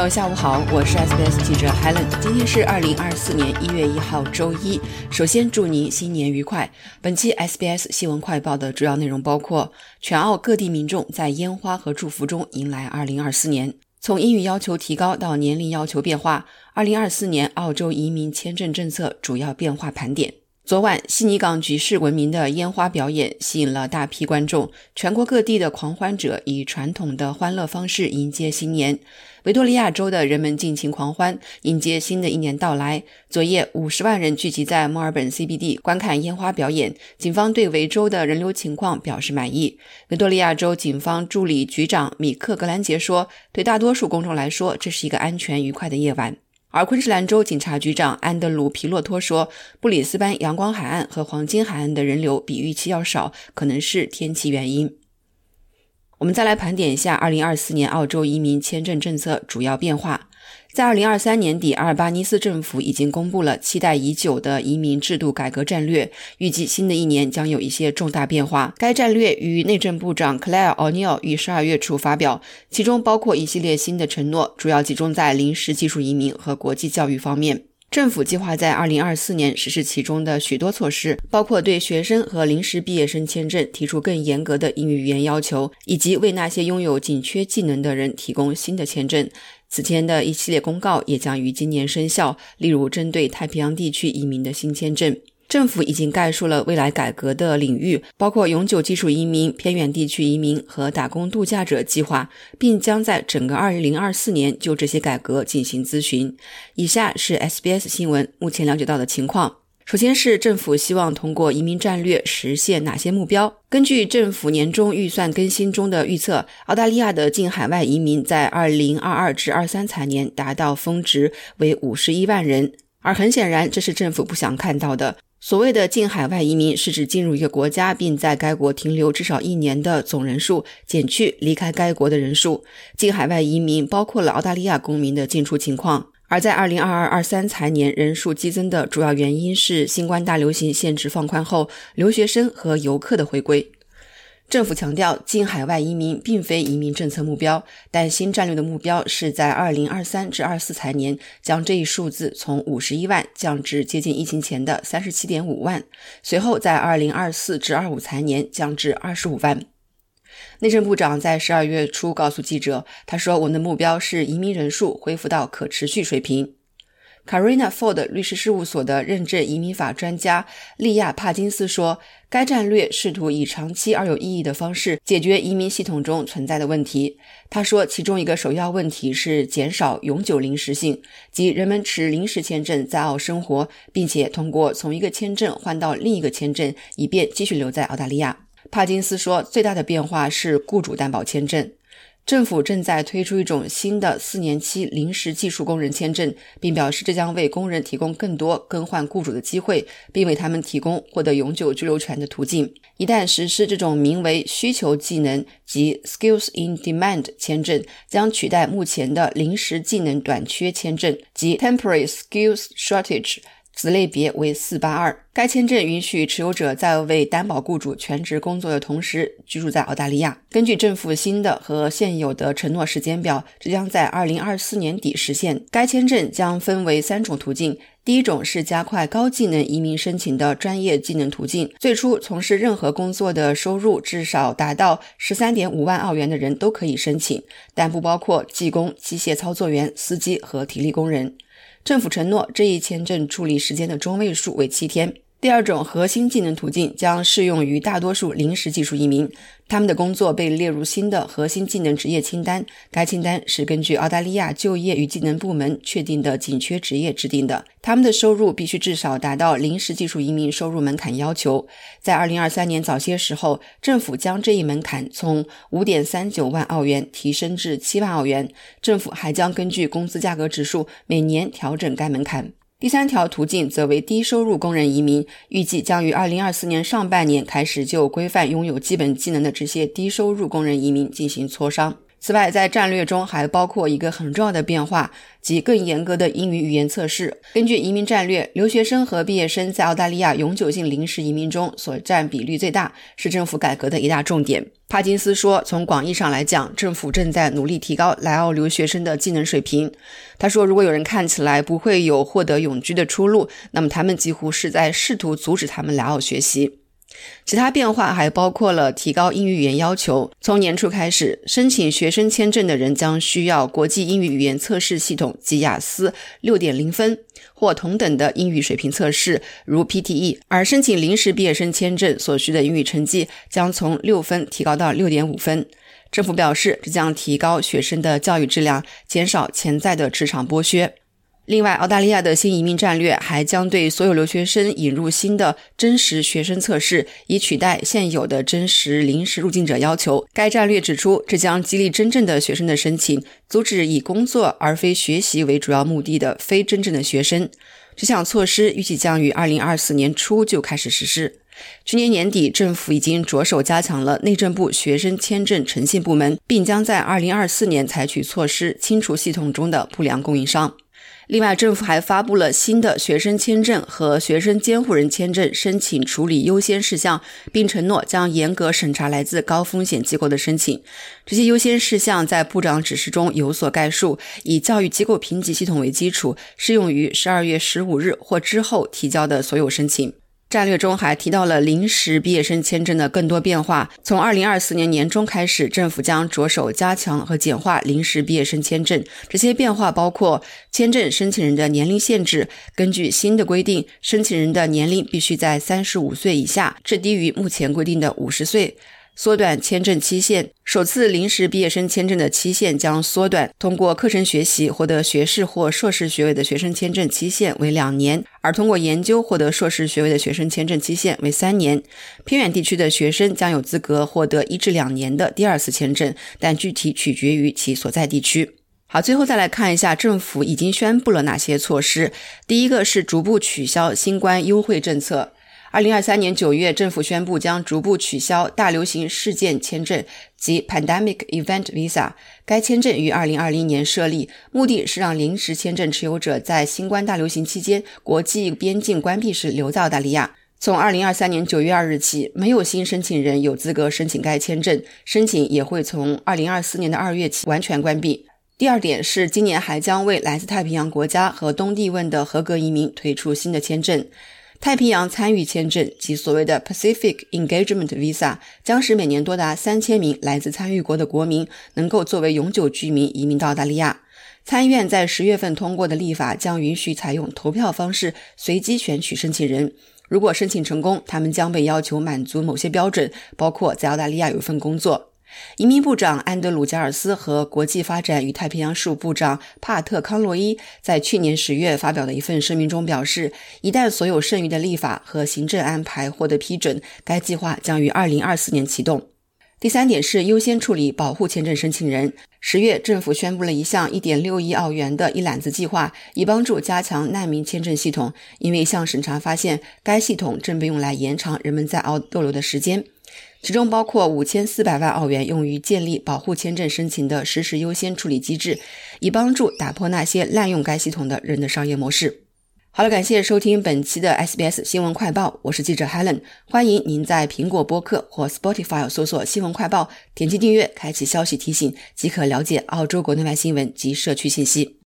朋友，下午好，我是 SBS 记者 Helen。今天是二零二四年一月一号，周一。首先祝您新年愉快。本期 SBS 新闻快报的主要内容包括：全澳各地民众在烟花和祝福中迎来二零二四年；从英语要求提高到年龄要求变化，二零二四年澳洲移民签证政策主要变化盘点。昨晚，悉尼港举世闻名的烟花表演吸引了大批观众。全国各地的狂欢者以传统的欢乐方式迎接新年。维多利亚州的人们尽情狂欢，迎接新的一年到来。昨夜，五十万人聚集在墨尔本 CBD 观看烟花表演。警方对维州的人流情况表示满意。维多利亚州警方助理局长米克·格兰杰说：“对大多数公众来说，这是一个安全愉快的夜晚。”而昆士兰州警察局长安德鲁·皮洛托说：“布里斯班阳光海岸和黄金海岸的人流比预期要少，可能是天气原因。”我们再来盘点一下2024年澳洲移民签证政策主要变化。在2023年底，阿尔巴尼斯政府已经公布了期待已久的移民制度改革战略，预计新的一年将有一些重大变化。该战略与内政部长 Claire O'Neil 于12月初发表，其中包括一系列新的承诺，主要集中在临时技术移民和国际教育方面。政府计划在2024年实施其中的许多措施，包括对学生和临时毕业生签证提出更严格的英语语言要求，以及为那些拥有紧缺技能的人提供新的签证。此前的一系列公告也将于今年生效，例如针对太平洋地区移民的新签证。政府已经概述了未来改革的领域，包括永久技术移民、偏远地区移民和打工度假者计划，并将在整个2024年就这些改革进行咨询。以下是 SBS 新闻目前了解到的情况。首先是政府希望通过移民战略实现哪些目标？根据政府年终预算更新中的预测，澳大利亚的净海外移民在2022至23财年达到峰值为51万人，而很显然，这是政府不想看到的。所谓的净海外移民是指进入一个国家并在该国停留至少一年的总人数，减去离开该国的人数。净海外移民包括了澳大利亚公民的进出情况。而在二零二二二三财年，人数激增的主要原因是新冠大流行限制放宽后，留学生和游客的回归。政府强调，进海外移民并非移民政策目标，但新战略的目标是在二零二三至二四财年将这一数字从五十一万降至接近疫情前的三十七点五万，随后在二零二四至二五财年降至二十五万。内政部长在十二月初告诉记者：“他说，我们的目标是移民人数恢复到可持续水平。” Carina Ford 律师事务所的认证移民法专家利亚·帕金斯说：“该战略试图以长期而有意义的方式解决移民系统中存在的问题。”他说：“其中一个首要问题是减少永久临时性，即人们持临时签证在澳生活，并且通过从一个签证换到另一个签证，以便继续留在澳大利亚。”帕金斯说：“最大的变化是雇主担保签证。政府正在推出一种新的四年期临时技术工人签证，并表示这将为工人提供更多更换雇主的机会，并为他们提供获得永久居留权的途径。一旦实施这种名为‘需求技能’及 ‘Skills in Demand’ 签证，将取代目前的临时技能短缺签证及 ‘Temporary Skills Shortage’。”子类别为四八二。该签证允许持有者在为担保雇主全职工作的同时居住在澳大利亚。根据政府新的和现有的承诺时间表，这将在二零二四年底实现。该签证将分为三种途径：第一种是加快高技能移民申请的专业技能途径，最初从事任何工作的收入至少达到十三点五万澳元的人都可以申请，但不包括技工、机械操作员、司机和体力工人。政府承诺，这一签证处理时间的中位数为七天。第二种核心技能途径将适用于大多数临时技术移民，他们的工作被列入新的核心技能职业清单。该清单是根据澳大利亚就业与技能部门确定的紧缺职业制定的。他们的收入必须至少达到临时技术移民收入门槛要求。在2023年早些时候，政府将这一门槛从5.39万澳元提升至7万澳元。政府还将根据工资价格指数每年调整该门槛。第三条途径则为低收入工人移民，预计将于二零二四年上半年开始就规范拥有基本技能的这些低收入工人移民进行磋商。此外，在战略中还包括一个很重要的变化，即更严格的英语语言测试。根据移民战略，留学生和毕业生在澳大利亚永久性临时移民中所占比率最大，是政府改革的一大重点。帕金斯说：“从广义上来讲，政府正在努力提高来澳留学生的技能水平。”他说：“如果有人看起来不会有获得永居的出路，那么他们几乎是在试图阻止他们来澳学习。”其他变化还包括了提高英语语言要求。从年初开始，申请学生签证的人将需要国际英语语言测试系统及雅思六点零分或同等的英语水平测试，如 PTE。而申请临时毕业生签证所需的英语成绩将从六分提高到六点五分。政府表示，这将提高学生的教育质量，减少潜在的职场剥削。另外，澳大利亚的新移民战略还将对所有留学生引入新的真实学生测试，以取代现有的真实临时入境者要求。该战略指出，这将激励真正的学生的申请，阻止以工作而非学习为主要目的的非真正的学生。这项措施预计将于2024年初就开始实施。去年年底，政府已经着手加强了内政部学生签证诚信部门，并将在2024年采取措施清除系统中的不良供应商。另外，政府还发布了新的学生签证和学生监护人签证申请处理优先事项，并承诺将严格审查来自高风险机构的申请。这些优先事项在部长指示中有所概述，以教育机构评级系统为基础，适用于十二月十五日或之后提交的所有申请。战略中还提到了临时毕业生签证的更多变化。从二零二四年年中开始，政府将着手加强和简化临时毕业生签证。这些变化包括签证申请人的年龄限制。根据新的规定，申请人的年龄必须在三十五岁以下，至低于目前规定的五十岁。缩短签证期限，首次临时毕业生签证的期限将缩短。通过课程学习获得学士或硕士学位的学生签证期限为两年，而通过研究获得硕士学位的学生签证期限为三年。偏远地区的学生将有资格获得一至两年的第二次签证，但具体取决于其所在地区。好，最后再来看一下政府已经宣布了哪些措施。第一个是逐步取消新冠优惠政策。二零二三年九月，政府宣布将逐步取消大流行事件签证及 Pandemic Event Visa。该签证于二零二零年设立，目的是让临时签证持有者在新冠大流行期间国际边境关闭时留在澳大利亚。从二零二三年九月二日起，没有新申请人有资格申请该签证，申请也会从二零二四年的二月起完全关闭。第二点是，今年还将为来自太平洋国家和东帝汶的合格移民推出新的签证。太平洋参与签证及所谓的 Pacific Engagement Visa 将使每年多达三千名来自参与国的国民能够作为永久居民移民到澳大利亚。参议院在十月份通过的立法将允许采用投票方式随机选取申请人。如果申请成功，他们将被要求满足某些标准，包括在澳大利亚有一份工作。移民部长安德鲁·加尔斯和国际发展与太平洋事务部长帕特·康洛伊在去年十月发表的一份声明中表示，一旦所有剩余的立法和行政安排获得批准，该计划将于二零二四年启动。第三点是优先处理保护签证申请人。十月，政府宣布了一项一点六亿澳元的一揽子计划，以帮助加强难民签证系统，因为一项审查发现，该系统正被用来延长人们在澳逗留的时间。其中包括五千四百万澳元用于建立保护签证申请的实时优先处理机制，以帮助打破那些滥用该系统的人的商业模式。好了，感谢收听本期的 SBS 新闻快报，我是记者 Helen。欢迎您在苹果播客或 Spotify 搜索“新闻快报”，点击订阅，开启消息提醒，即可了解澳洲国内外新闻及社区信息。